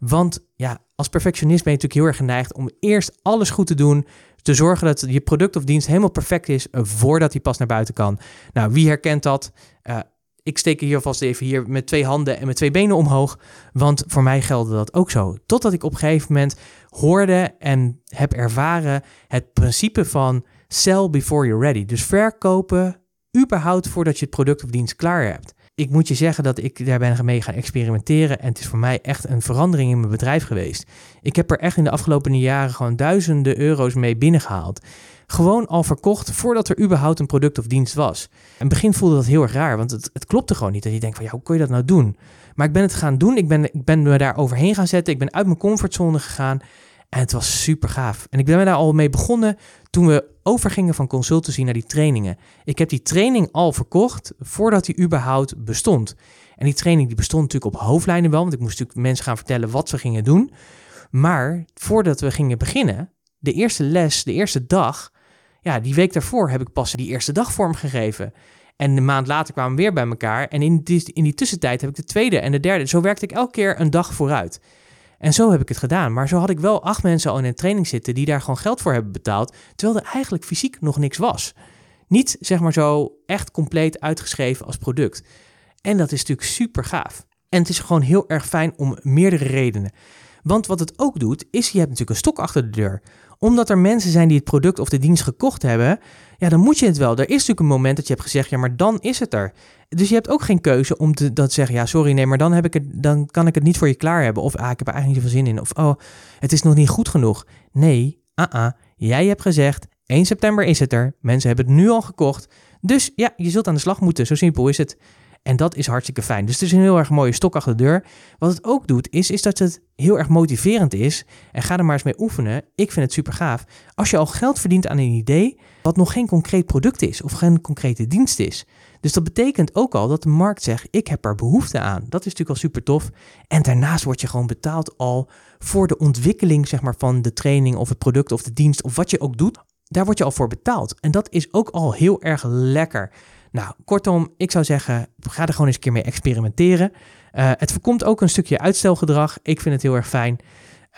Want ja, als perfectionist ben je natuurlijk heel erg geneigd om eerst alles goed te doen. Te zorgen dat je product of dienst helemaal perfect is voordat hij pas naar buiten kan. Nou, wie herkent dat? Uh, ik steek hier alvast even hier met twee handen en met twee benen omhoog. Want voor mij geldde dat ook zo. Totdat ik op een gegeven moment hoorde en heb ervaren het principe van sell before you're ready. Dus verkopen überhaupt voordat je het product of dienst klaar hebt. Ik moet je zeggen dat ik daar ben mee gaan experimenteren en het is voor mij echt een verandering in mijn bedrijf geweest. Ik heb er echt in de afgelopen jaren gewoon duizenden euro's mee binnengehaald gewoon al verkocht voordat er überhaupt een product of dienst was. In het begin voelde dat heel erg raar, want het, het klopte gewoon niet. En je denkt van, ja, hoe kun je dat nou doen? Maar ik ben het gaan doen, ik ben, ik ben me daar overheen gaan zetten, ik ben uit mijn comfortzone gegaan en het was super gaaf. En ik ben daar al mee begonnen toen we overgingen van consultancy naar die trainingen. Ik heb die training al verkocht voordat die überhaupt bestond. En die training die bestond natuurlijk op hoofdlijnen wel, want ik moest natuurlijk mensen gaan vertellen wat we gingen doen. Maar voordat we gingen beginnen, de eerste les, de eerste dag, ja, die week daarvoor heb ik pas die eerste dag vormgegeven. En een maand later kwamen we weer bij elkaar. En in die, in die tussentijd heb ik de tweede en de derde. Zo werkte ik elke keer een dag vooruit. En zo heb ik het gedaan. Maar zo had ik wel acht mensen al in een training zitten die daar gewoon geld voor hebben betaald. Terwijl er eigenlijk fysiek nog niks was. Niet zeg maar zo echt compleet uitgeschreven als product. En dat is natuurlijk super gaaf. En het is gewoon heel erg fijn om meerdere redenen. Want wat het ook doet, is je hebt natuurlijk een stok achter de deur omdat er mensen zijn die het product of de dienst gekocht hebben, ja, dan moet je het wel. Er is natuurlijk een moment dat je hebt gezegd, ja, maar dan is het er. Dus je hebt ook geen keuze om te, dat zeggen, ja, sorry, nee, maar dan, heb ik het, dan kan ik het niet voor je klaar hebben. Of, ah, ik heb er eigenlijk niet zoveel zin in. Of, oh, het is nog niet goed genoeg. Nee, ah, ah, jij hebt gezegd, 1 september is het er. Mensen hebben het nu al gekocht. Dus ja, je zult aan de slag moeten. Zo simpel is het. En dat is hartstikke fijn. Dus het is een heel erg mooie stok achter de deur. Wat het ook doet, is, is dat het heel erg motiverend is. En ga er maar eens mee oefenen. Ik vind het super gaaf. Als je al geld verdient aan een idee, wat nog geen concreet product is of geen concrete dienst is. Dus dat betekent ook al dat de markt zegt: ik heb er behoefte aan. Dat is natuurlijk al super tof. En daarnaast word je gewoon betaald al voor de ontwikkeling zeg maar, van de training of het product of de dienst of wat je ook doet. Daar word je al voor betaald. En dat is ook al heel erg lekker. Nou, kortom, ik zou zeggen, ga er gewoon eens een keer mee experimenteren. Uh, het voorkomt ook een stukje uitstelgedrag. Ik vind het heel erg fijn.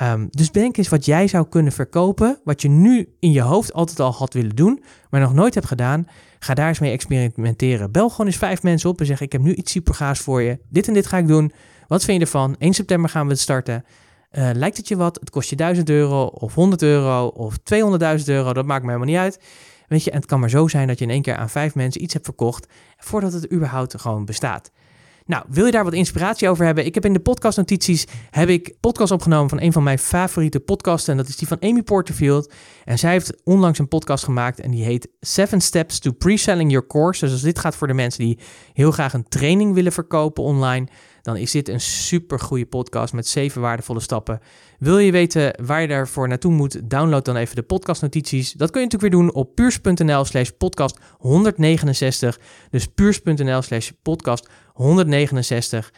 Um, dus denk eens wat jij zou kunnen verkopen, wat je nu in je hoofd altijd al had willen doen, maar nog nooit hebt gedaan. Ga daar eens mee experimenteren. Bel gewoon eens vijf mensen op en zeg: Ik heb nu iets supergaas voor je. Dit en dit ga ik doen. Wat vind je ervan? 1 september gaan we het starten. Uh, lijkt het je wat? Het kost je 1000 euro of 100 euro of 200.000 euro. Dat maakt me helemaal niet uit. Weet je, en het kan maar zo zijn dat je in één keer aan vijf mensen iets hebt verkocht voordat het überhaupt gewoon bestaat. Nou, wil je daar wat inspiratie over hebben? Ik heb in de podcastnotities heb ik podcast opgenomen van een van mijn favoriete podcasten. En dat is die van Amy Porterfield. En zij heeft onlangs een podcast gemaakt en die heet Seven Steps to Pre-Selling Your Course. Dus als dit gaat voor de mensen die heel graag een training willen verkopen online, dan is dit een super goede podcast met zeven waardevolle stappen. Wil je weten waar je daarvoor naartoe moet? Download dan even de podcastnotities. Dat kun je natuurlijk weer doen op puurs.nl slash podcast 169. Dus puurs.nl slash podcast 169.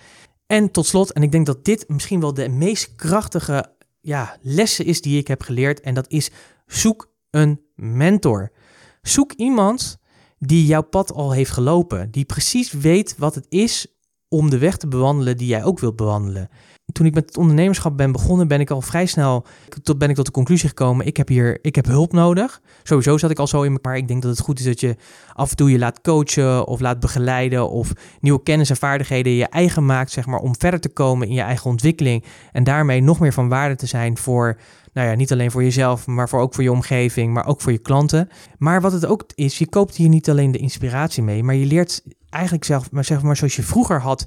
En tot slot, en ik denk dat dit misschien wel de meest krachtige ja, lessen is die ik heb geleerd. En dat is zoek een mentor. Zoek iemand die jouw pad al heeft gelopen. Die precies weet wat het is om de weg te bewandelen die jij ook wilt bewandelen. Toen ik met het ondernemerschap ben begonnen, ben ik al vrij snel tot, ben ik tot de conclusie gekomen: ik heb hier ik heb hulp nodig. Sowieso zat ik al zo in elkaar. Ik denk dat het goed is dat je af en toe je laat coachen of laat begeleiden of nieuwe kennis en vaardigheden je eigen maakt, zeg maar, om verder te komen in je eigen ontwikkeling en daarmee nog meer van waarde te zijn voor nou ja, niet alleen voor jezelf, maar voor ook voor je omgeving, maar ook voor je klanten. Maar wat het ook is, je koopt hier niet alleen de inspiratie mee, maar je leert eigenlijk zelf, maar zeg maar zoals je vroeger had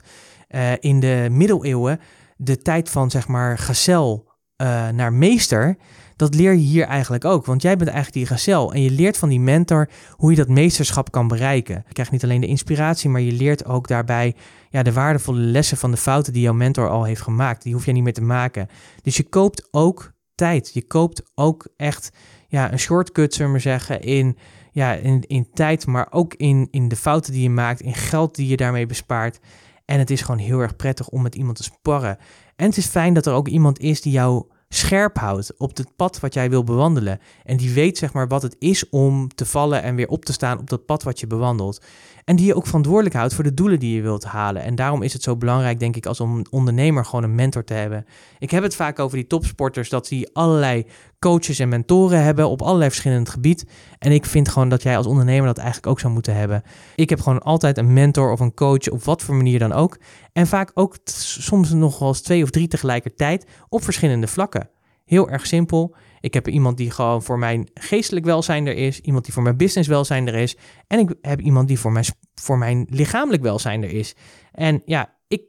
uh, in de middeleeuwen, de tijd van zeg maar gazel uh, naar meester, dat leer je hier eigenlijk ook. Want jij bent eigenlijk die gazel en je leert van die mentor hoe je dat meesterschap kan bereiken. Je krijgt niet alleen de inspiratie, maar je leert ook daarbij ja, de waardevolle lessen van de fouten die jouw mentor al heeft gemaakt. Die hoef je niet meer te maken. Dus je koopt ook tijd. Je koopt ook echt ja, een shortcut, zullen we maar zeggen, in, ja, in, in tijd, maar ook in, in de fouten die je maakt, in geld die je daarmee bespaart. En het is gewoon heel erg prettig om met iemand te sparren. En het is fijn dat er ook iemand is die jou scherp houdt op het pad wat jij wil bewandelen. En die weet zeg maar wat het is om te vallen en weer op te staan op dat pad wat je bewandelt. En die je ook verantwoordelijk houdt voor de doelen die je wilt halen. En daarom is het zo belangrijk, denk ik, als ondernemer gewoon een mentor te hebben. Ik heb het vaak over die topsporters, dat die allerlei coaches en mentoren hebben op allerlei verschillende gebied. En ik vind gewoon dat jij als ondernemer dat eigenlijk ook zou moeten hebben. Ik heb gewoon altijd een mentor of een coach, op wat voor manier dan ook. En vaak ook soms nog wel eens twee of drie tegelijkertijd op verschillende vlakken. Heel erg simpel. Ik heb iemand die gewoon voor mijn geestelijk welzijn er is. Iemand die voor mijn business welzijn er is. En ik heb iemand die voor mijn, voor mijn lichamelijk welzijn er is. En ja, ik,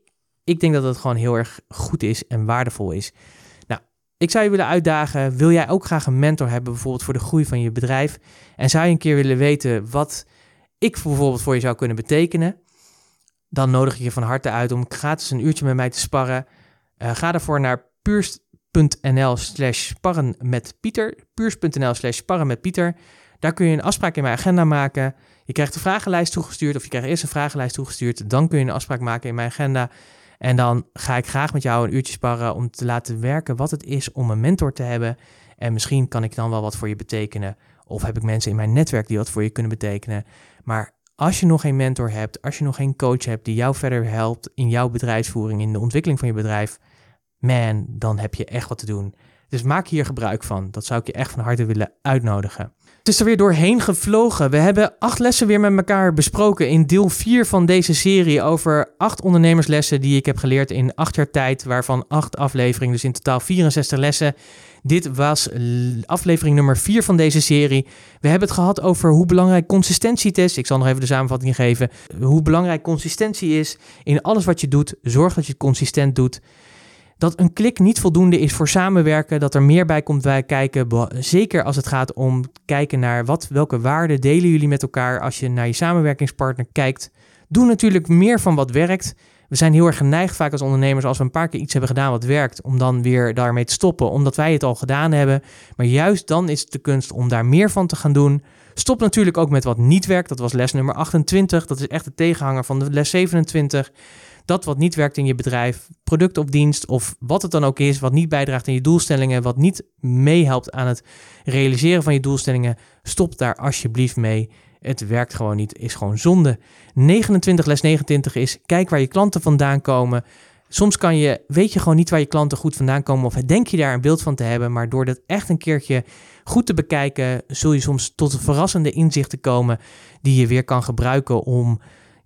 ik denk dat het gewoon heel erg goed is en waardevol is. Nou, ik zou je willen uitdagen. Wil jij ook graag een mentor hebben, bijvoorbeeld voor de groei van je bedrijf? En zou je een keer willen weten wat ik bijvoorbeeld voor je zou kunnen betekenen? Dan nodig ik je van harte uit om gratis een uurtje met mij te sparren. Uh, ga daarvoor naar puurst puurs.nl slash sparren met Pieter. Puurs.nl slash sparren met Pieter. Daar kun je een afspraak in mijn agenda maken. Je krijgt een vragenlijst toegestuurd of je krijgt eerst een vragenlijst toegestuurd. Dan kun je een afspraak maken in mijn agenda. En dan ga ik graag met jou een uurtje sparren om te laten werken wat het is om een mentor te hebben. En misschien kan ik dan wel wat voor je betekenen. Of heb ik mensen in mijn netwerk die wat voor je kunnen betekenen. Maar als je nog geen mentor hebt, als je nog geen coach hebt die jou verder helpt in jouw bedrijfsvoering, in de ontwikkeling van je bedrijf, man, dan heb je echt wat te doen. Dus maak hier gebruik van. Dat zou ik je echt van harte willen uitnodigen. Het is er weer doorheen gevlogen. We hebben acht lessen weer met elkaar besproken in deel 4 van deze serie over acht ondernemerslessen die ik heb geleerd in acht jaar tijd, waarvan acht afleveringen, dus in totaal 64 lessen. Dit was aflevering nummer 4 van deze serie. We hebben het gehad over hoe belangrijk consistentie is. Ik zal nog even de samenvatting geven. Hoe belangrijk consistentie is in alles wat je doet. Zorg dat je het consistent doet dat een klik niet voldoende is voor samenwerken, dat er meer bij komt bij kijken, zeker als het gaat om kijken naar wat, welke waarden delen jullie met elkaar als je naar je samenwerkingspartner kijkt. Doe natuurlijk meer van wat werkt. We zijn heel erg geneigd vaak als ondernemers als we een paar keer iets hebben gedaan wat werkt, om dan weer daarmee te stoppen, omdat wij het al gedaan hebben. Maar juist dan is het de kunst om daar meer van te gaan doen. Stop natuurlijk ook met wat niet werkt. Dat was les nummer 28. Dat is echt de tegenhanger van de les 27 dat wat niet werkt in je bedrijf, product of dienst of wat het dan ook is, wat niet bijdraagt aan je doelstellingen, wat niet meehelpt aan het realiseren van je doelstellingen, stop daar alsjeblieft mee. Het werkt gewoon niet, is gewoon zonde. 29 les 29 is kijk waar je klanten vandaan komen. Soms kan je, weet je gewoon niet waar je klanten goed vandaan komen of denk je daar een beeld van te hebben, maar door dat echt een keertje goed te bekijken, zul je soms tot verrassende inzichten komen die je weer kan gebruiken om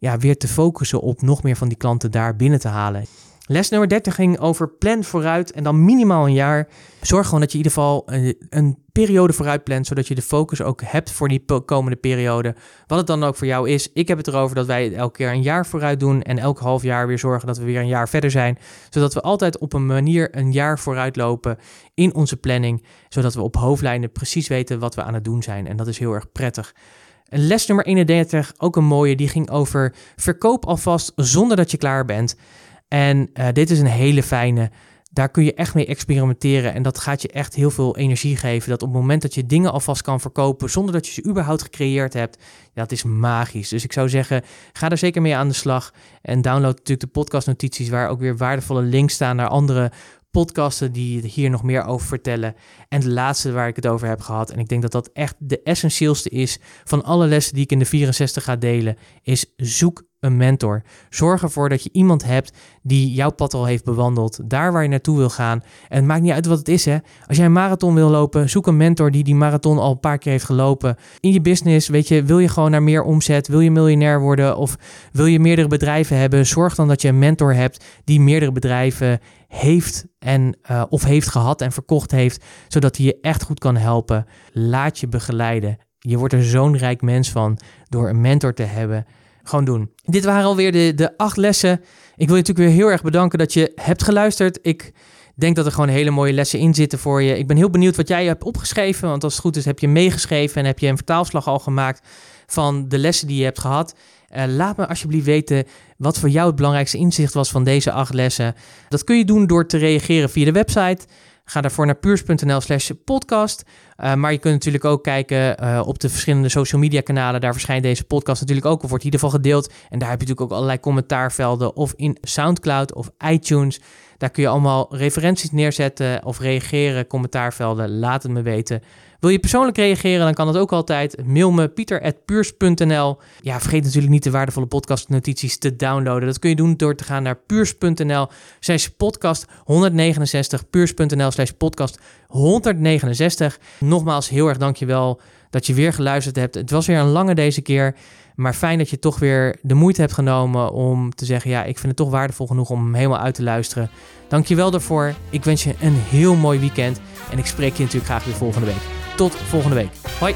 ja, weer te focussen op nog meer van die klanten daar binnen te halen. Les nummer 30 ging over plan vooruit en dan minimaal een jaar. Zorg gewoon dat je in ieder geval een, een, periode vooruit plant, zodat je de focus ook hebt voor die komende periode. Wat het dan ook voor jou is. Ik heb het erover dat wij elke keer een jaar vooruit doen en elk half jaar weer zorgen dat we weer een jaar verder zijn. Zodat we altijd op een manier een jaar vooruit lopen in onze planning, zodat we op hoofdlijnen precies weten wat we aan het doen zijn. En dat is heel erg prettig. Les nummer 31, ook een mooie, die ging over verkoop alvast zonder dat je klaar bent. En uh, dit is een hele fijne. Daar kun je echt mee experimenteren en dat gaat je echt heel veel energie geven. Dat op het moment dat je dingen alvast kan verkopen zonder dat je ze überhaupt gecreëerd hebt, dat is magisch. Dus ik zou zeggen, ga er zeker mee aan de slag en download natuurlijk de podcastnotities waar ook weer waardevolle links staan naar andere podcasten die hier nog meer over vertellen. En de laatste waar ik het over heb gehad, en ik denk dat dat echt de essentieelste is van alle lessen die ik in de 64 ga delen, is zoek een mentor. Zorg ervoor dat je iemand hebt die jouw pad al heeft bewandeld, daar waar je naartoe wil gaan. En het maakt niet uit wat het is, hè. Als jij een marathon wil lopen, zoek een mentor die die marathon al een paar keer heeft gelopen. In je business, weet je, wil je gewoon naar meer omzet, wil je miljonair worden of wil je meerdere bedrijven hebben, zorg dan dat je een mentor hebt die meerdere bedrijven heeft en uh, of heeft gehad en verkocht heeft, zodat hij je echt goed kan helpen. Laat je begeleiden. Je wordt er zo'n rijk mens van door een mentor te hebben. Gewoon doen. Dit waren alweer de, de acht lessen. Ik wil je natuurlijk weer heel erg bedanken dat je hebt geluisterd. Ik denk dat er gewoon hele mooie lessen in zitten voor je. Ik ben heel benieuwd wat jij hebt opgeschreven. Want als het goed is, heb je meegeschreven en heb je een vertaalslag al gemaakt van de lessen die je hebt gehad. Uh, laat me alsjeblieft weten wat voor jou het belangrijkste inzicht was van deze acht lessen. Dat kun je doen door te reageren via de website. Ga daarvoor naar puurs.nl slash podcast. Uh, maar je kunt natuurlijk ook kijken uh, op de verschillende social media kanalen. Daar verschijnt deze podcast natuurlijk ook. Of wordt in ieder geval gedeeld. En daar heb je natuurlijk ook allerlei commentaarvelden. Of in Soundcloud of iTunes. Daar kun je allemaal referenties neerzetten of reageren, commentaarvelden. Laat het me weten Wil je persoonlijk reageren, dan kan dat ook altijd. Mail me pieter.puurs.nl. Ja, vergeet natuurlijk niet de waardevolle podcastnotities te downloaden. Dat kun je doen door te gaan naar puurs.nl slash podcast 169. puurs.nl slash podcast 169. Nogmaals, heel erg dankjewel dat je weer geluisterd hebt. Het was weer een lange deze keer. Maar fijn dat je toch weer de moeite hebt genomen om te zeggen: ja, ik vind het toch waardevol genoeg om hem helemaal uit te luisteren. Dankjewel daarvoor. Ik wens je een heel mooi weekend. En ik spreek je natuurlijk graag weer volgende week. Tot volgende week. Hoi.